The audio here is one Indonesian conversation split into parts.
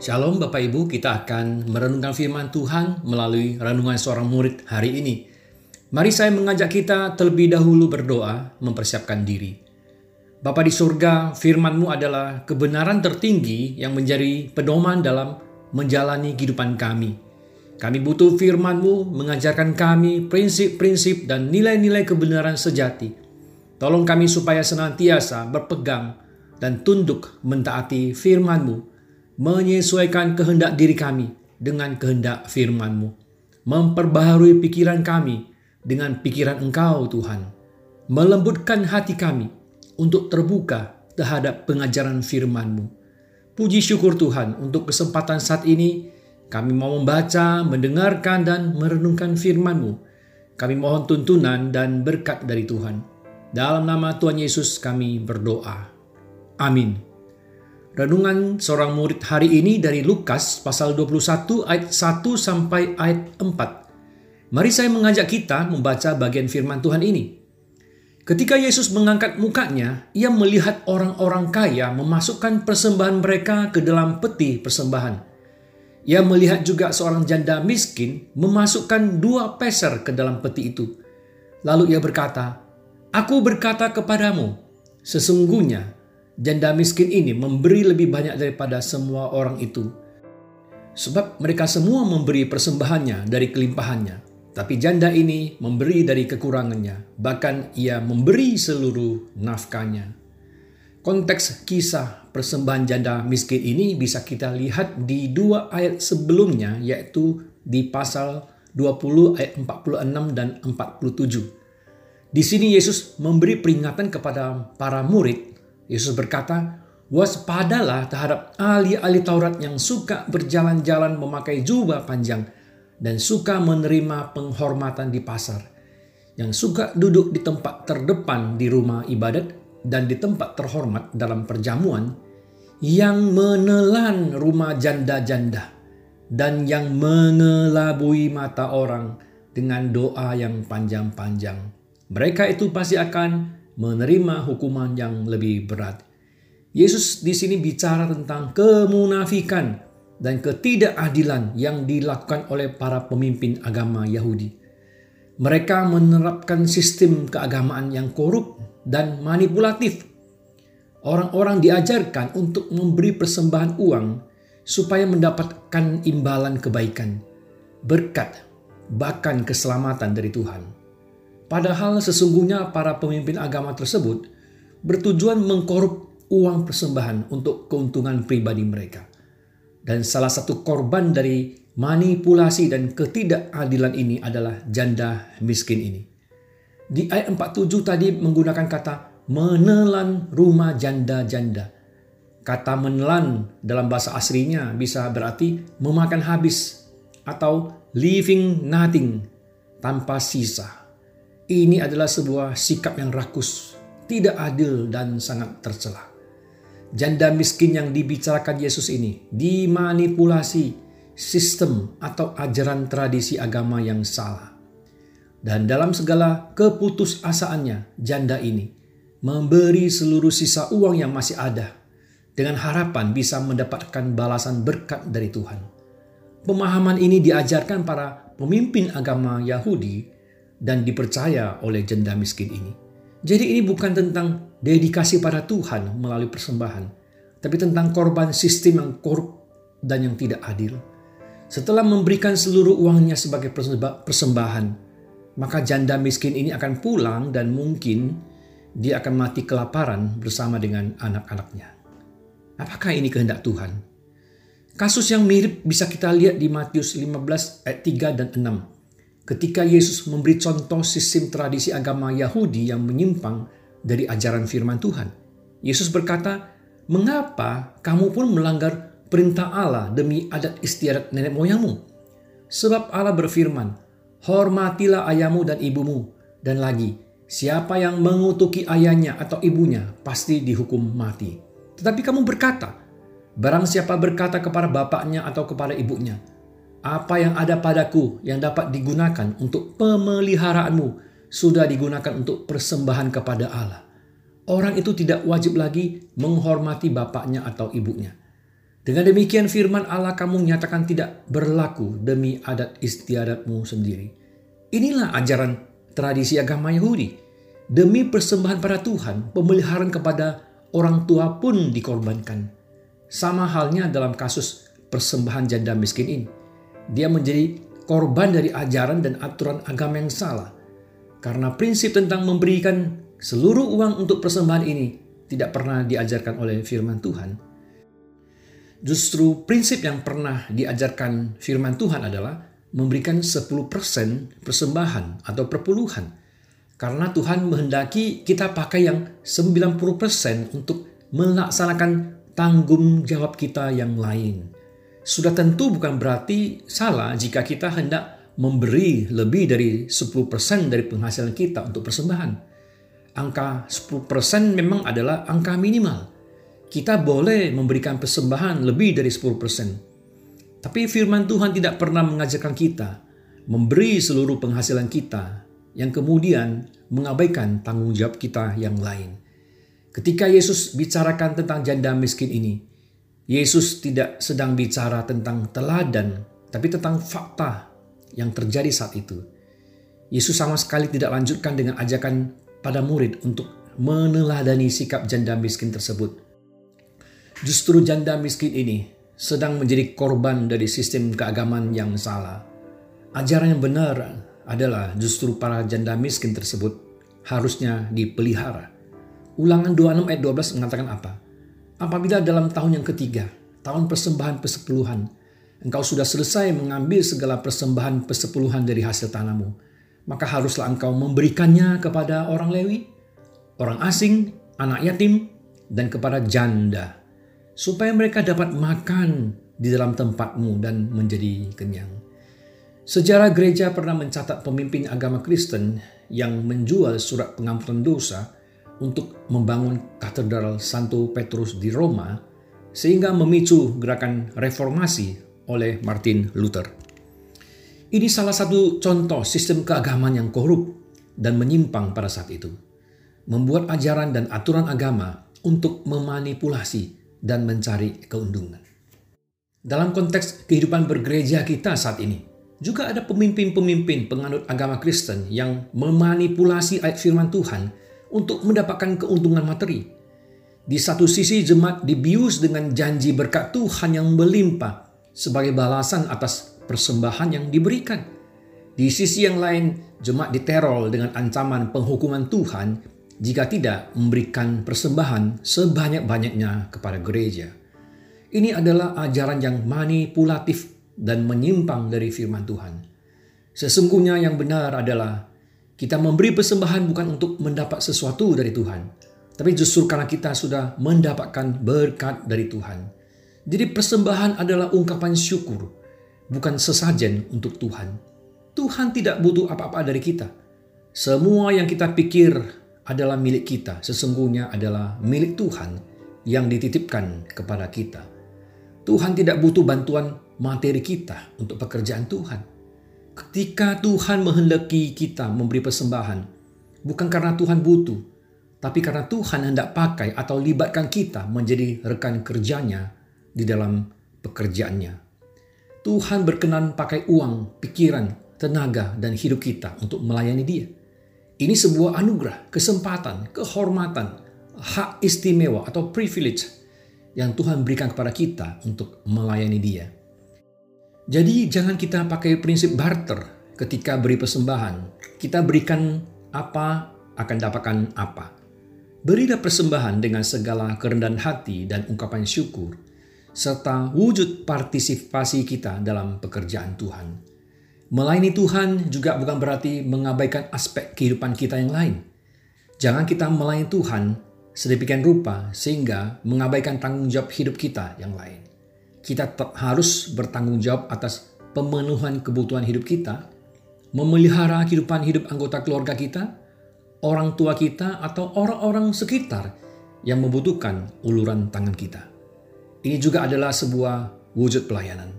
Shalom Bapak Ibu, kita akan merenungkan firman Tuhan melalui renungan seorang murid hari ini. Mari saya mengajak kita terlebih dahulu berdoa, mempersiapkan diri. Bapa di surga, firman-Mu adalah kebenaran tertinggi yang menjadi pedoman dalam menjalani kehidupan kami. Kami butuh firman-Mu mengajarkan kami prinsip-prinsip dan nilai-nilai kebenaran sejati. Tolong kami supaya senantiasa berpegang dan tunduk mentaati firman-Mu menyesuaikan kehendak diri kami dengan kehendak firman-Mu. Memperbaharui pikiran kami dengan pikiran Engkau Tuhan. Melembutkan hati kami untuk terbuka terhadap pengajaran firman-Mu. Puji syukur Tuhan untuk kesempatan saat ini kami mau membaca, mendengarkan, dan merenungkan firman-Mu. Kami mohon tuntunan dan berkat dari Tuhan. Dalam nama Tuhan Yesus kami berdoa. Amin. Renungan seorang murid hari ini dari Lukas pasal 21 ayat 1 sampai ayat 4. Mari saya mengajak kita membaca bagian firman Tuhan ini. Ketika Yesus mengangkat mukanya, ia melihat orang-orang kaya memasukkan persembahan mereka ke dalam peti persembahan. Ia melihat juga seorang janda miskin memasukkan dua peser ke dalam peti itu. Lalu ia berkata, Aku berkata kepadamu, sesungguhnya janda miskin ini memberi lebih banyak daripada semua orang itu. Sebab mereka semua memberi persembahannya dari kelimpahannya. Tapi janda ini memberi dari kekurangannya. Bahkan ia memberi seluruh nafkahnya. Konteks kisah persembahan janda miskin ini bisa kita lihat di dua ayat sebelumnya yaitu di pasal 20 ayat 46 dan 47. Di sini Yesus memberi peringatan kepada para murid Yesus berkata, Waspadalah terhadap ahli-ahli Taurat yang suka berjalan-jalan memakai jubah panjang dan suka menerima penghormatan di pasar, yang suka duduk di tempat terdepan di rumah ibadat dan di tempat terhormat dalam perjamuan, yang menelan rumah janda-janda dan yang mengelabui mata orang dengan doa yang panjang-panjang. Mereka itu pasti akan menerima hukuman yang lebih berat. Yesus di sini bicara tentang kemunafikan dan ketidakadilan yang dilakukan oleh para pemimpin agama Yahudi. Mereka menerapkan sistem keagamaan yang korup dan manipulatif. Orang-orang diajarkan untuk memberi persembahan uang supaya mendapatkan imbalan kebaikan, berkat, bahkan keselamatan dari Tuhan. Padahal sesungguhnya para pemimpin agama tersebut bertujuan mengkorup uang persembahan untuk keuntungan pribadi mereka. Dan salah satu korban dari manipulasi dan ketidakadilan ini adalah janda miskin ini. Di ayat 47 tadi menggunakan kata menelan rumah janda-janda. Kata menelan dalam bahasa aslinya bisa berarti memakan habis atau leaving nothing tanpa sisa. Ini adalah sebuah sikap yang rakus, tidak adil dan sangat tercela. Janda miskin yang dibicarakan Yesus ini dimanipulasi sistem atau ajaran tradisi agama yang salah. Dan dalam segala keputusasaannya, janda ini memberi seluruh sisa uang yang masih ada dengan harapan bisa mendapatkan balasan berkat dari Tuhan. Pemahaman ini diajarkan para pemimpin agama Yahudi dan dipercaya oleh janda miskin ini. Jadi ini bukan tentang dedikasi pada Tuhan melalui persembahan, tapi tentang korban sistem yang korup dan yang tidak adil. Setelah memberikan seluruh uangnya sebagai persembahan, maka janda miskin ini akan pulang dan mungkin dia akan mati kelaparan bersama dengan anak-anaknya. Apakah ini kehendak Tuhan? Kasus yang mirip bisa kita lihat di Matius 15 ayat 3 dan 6 ketika Yesus memberi contoh sistem tradisi agama Yahudi yang menyimpang dari ajaran firman Tuhan. Yesus berkata, "Mengapa kamu pun melanggar perintah Allah demi adat istiadat nenek moyangmu? Sebab Allah berfirman, Hormatilah ayahmu dan ibumu, dan lagi, siapa yang mengutuki ayahnya atau ibunya pasti dihukum mati. Tetapi kamu berkata, Barang siapa berkata kepada bapaknya atau kepada ibunya, apa yang ada padaku yang dapat digunakan untuk pemeliharaanmu sudah digunakan untuk persembahan kepada Allah. Orang itu tidak wajib lagi menghormati bapaknya atau ibunya. Dengan demikian firman Allah kamu nyatakan tidak berlaku demi adat istiadatmu sendiri. Inilah ajaran tradisi agama Yahudi. Demi persembahan pada Tuhan, pemeliharaan kepada orang tua pun dikorbankan. Sama halnya dalam kasus persembahan janda miskin ini. Dia menjadi korban dari ajaran dan aturan agama yang salah. Karena prinsip tentang memberikan seluruh uang untuk persembahan ini tidak pernah diajarkan oleh firman Tuhan. Justru prinsip yang pernah diajarkan firman Tuhan adalah memberikan 10% persembahan atau perpuluhan. Karena Tuhan menghendaki kita pakai yang 90% untuk melaksanakan tanggung jawab kita yang lain. Sudah tentu bukan berarti salah jika kita hendak memberi lebih dari 10% dari penghasilan kita untuk persembahan angka 10% memang adalah angka minimal. Kita boleh memberikan persembahan lebih dari 10%. Tapi firman Tuhan tidak pernah mengajarkan kita memberi seluruh penghasilan kita yang kemudian mengabaikan tanggung jawab kita yang lain. Ketika Yesus bicarakan tentang janda miskin ini, Yesus tidak sedang bicara tentang teladan, tapi tentang fakta yang terjadi saat itu. Yesus sama sekali tidak lanjutkan dengan ajakan pada murid untuk meneladani sikap janda miskin tersebut. Justru janda miskin ini sedang menjadi korban dari sistem keagamaan yang salah. Ajaran yang benar adalah justru para janda miskin tersebut harusnya dipelihara. Ulangan 26 ayat 12 mengatakan apa? Apabila dalam tahun yang ketiga, tahun persembahan persepuluhan, engkau sudah selesai mengambil segala persembahan persepuluhan dari hasil tanahmu, maka haruslah engkau memberikannya kepada orang Lewi, orang asing, anak yatim, dan kepada janda, supaya mereka dapat makan di dalam tempatmu dan menjadi kenyang. Sejarah gereja pernah mencatat pemimpin agama Kristen yang menjual surat pengampunan dosa untuk membangun katedral Santo Petrus di Roma, sehingga memicu gerakan reformasi oleh Martin Luther. Ini salah satu contoh sistem keagamaan yang korup dan menyimpang pada saat itu. Membuat ajaran dan aturan agama untuk memanipulasi dan mencari keuntungan. Dalam konteks kehidupan bergereja kita saat ini, juga ada pemimpin-pemimpin penganut agama Kristen yang memanipulasi ayat firman Tuhan untuk mendapatkan keuntungan materi. Di satu sisi jemaat dibius dengan janji berkat Tuhan yang melimpah sebagai balasan atas persembahan yang diberikan. Di sisi yang lain, jemaat diterol dengan ancaman penghukuman Tuhan jika tidak memberikan persembahan sebanyak-banyaknya kepada gereja. Ini adalah ajaran yang manipulatif dan menyimpang dari firman Tuhan. Sesungguhnya yang benar adalah kita memberi persembahan bukan untuk mendapat sesuatu dari Tuhan, tapi justru karena kita sudah mendapatkan berkat dari Tuhan. Jadi persembahan adalah ungkapan syukur bukan sesajen untuk Tuhan. Tuhan tidak butuh apa-apa dari kita. Semua yang kita pikir adalah milik kita, sesungguhnya adalah milik Tuhan yang dititipkan kepada kita. Tuhan tidak butuh bantuan materi kita untuk pekerjaan Tuhan. Ketika Tuhan menghendaki kita memberi persembahan, bukan karena Tuhan butuh, tapi karena Tuhan hendak pakai atau libatkan kita menjadi rekan kerjanya di dalam pekerjaannya. Tuhan berkenan pakai uang, pikiran, tenaga, dan hidup kita untuk melayani Dia. Ini sebuah anugerah, kesempatan, kehormatan, hak istimewa atau privilege yang Tuhan berikan kepada kita untuk melayani Dia. Jadi jangan kita pakai prinsip barter ketika beri persembahan. Kita berikan apa akan dapatkan apa. Berilah persembahan dengan segala kerendahan hati dan ungkapan syukur serta wujud partisipasi kita dalam pekerjaan Tuhan. Melayani Tuhan juga bukan berarti mengabaikan aspek kehidupan kita yang lain. Jangan kita melayani Tuhan sedemikian rupa sehingga mengabaikan tanggung jawab hidup kita yang lain. Kita harus bertanggung jawab atas pemenuhan kebutuhan hidup kita, memelihara kehidupan hidup anggota keluarga kita, orang tua kita, atau orang-orang sekitar yang membutuhkan uluran tangan kita. Ini juga adalah sebuah wujud pelayanan.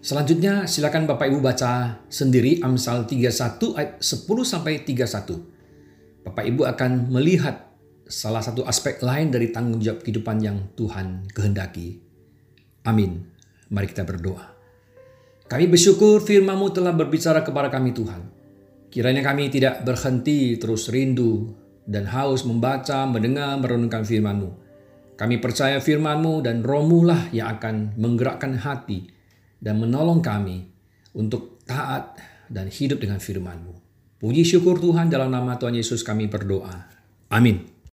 Selanjutnya silakan Bapak Ibu baca sendiri Amsal 31 ayat 10 sampai 31. Bapak Ibu akan melihat salah satu aspek lain dari tanggung jawab kehidupan yang Tuhan kehendaki. Amin. Mari kita berdoa. Kami bersyukur firman-Mu telah berbicara kepada kami Tuhan. Kiranya kami tidak berhenti terus rindu dan haus membaca, mendengar, merenungkan firman-Mu. Kami percaya firman-Mu dan roh-Mu lah yang akan menggerakkan hati dan menolong kami untuk taat dan hidup dengan firman-Mu. Puji syukur Tuhan dalam nama Tuhan Yesus kami berdoa. Amin.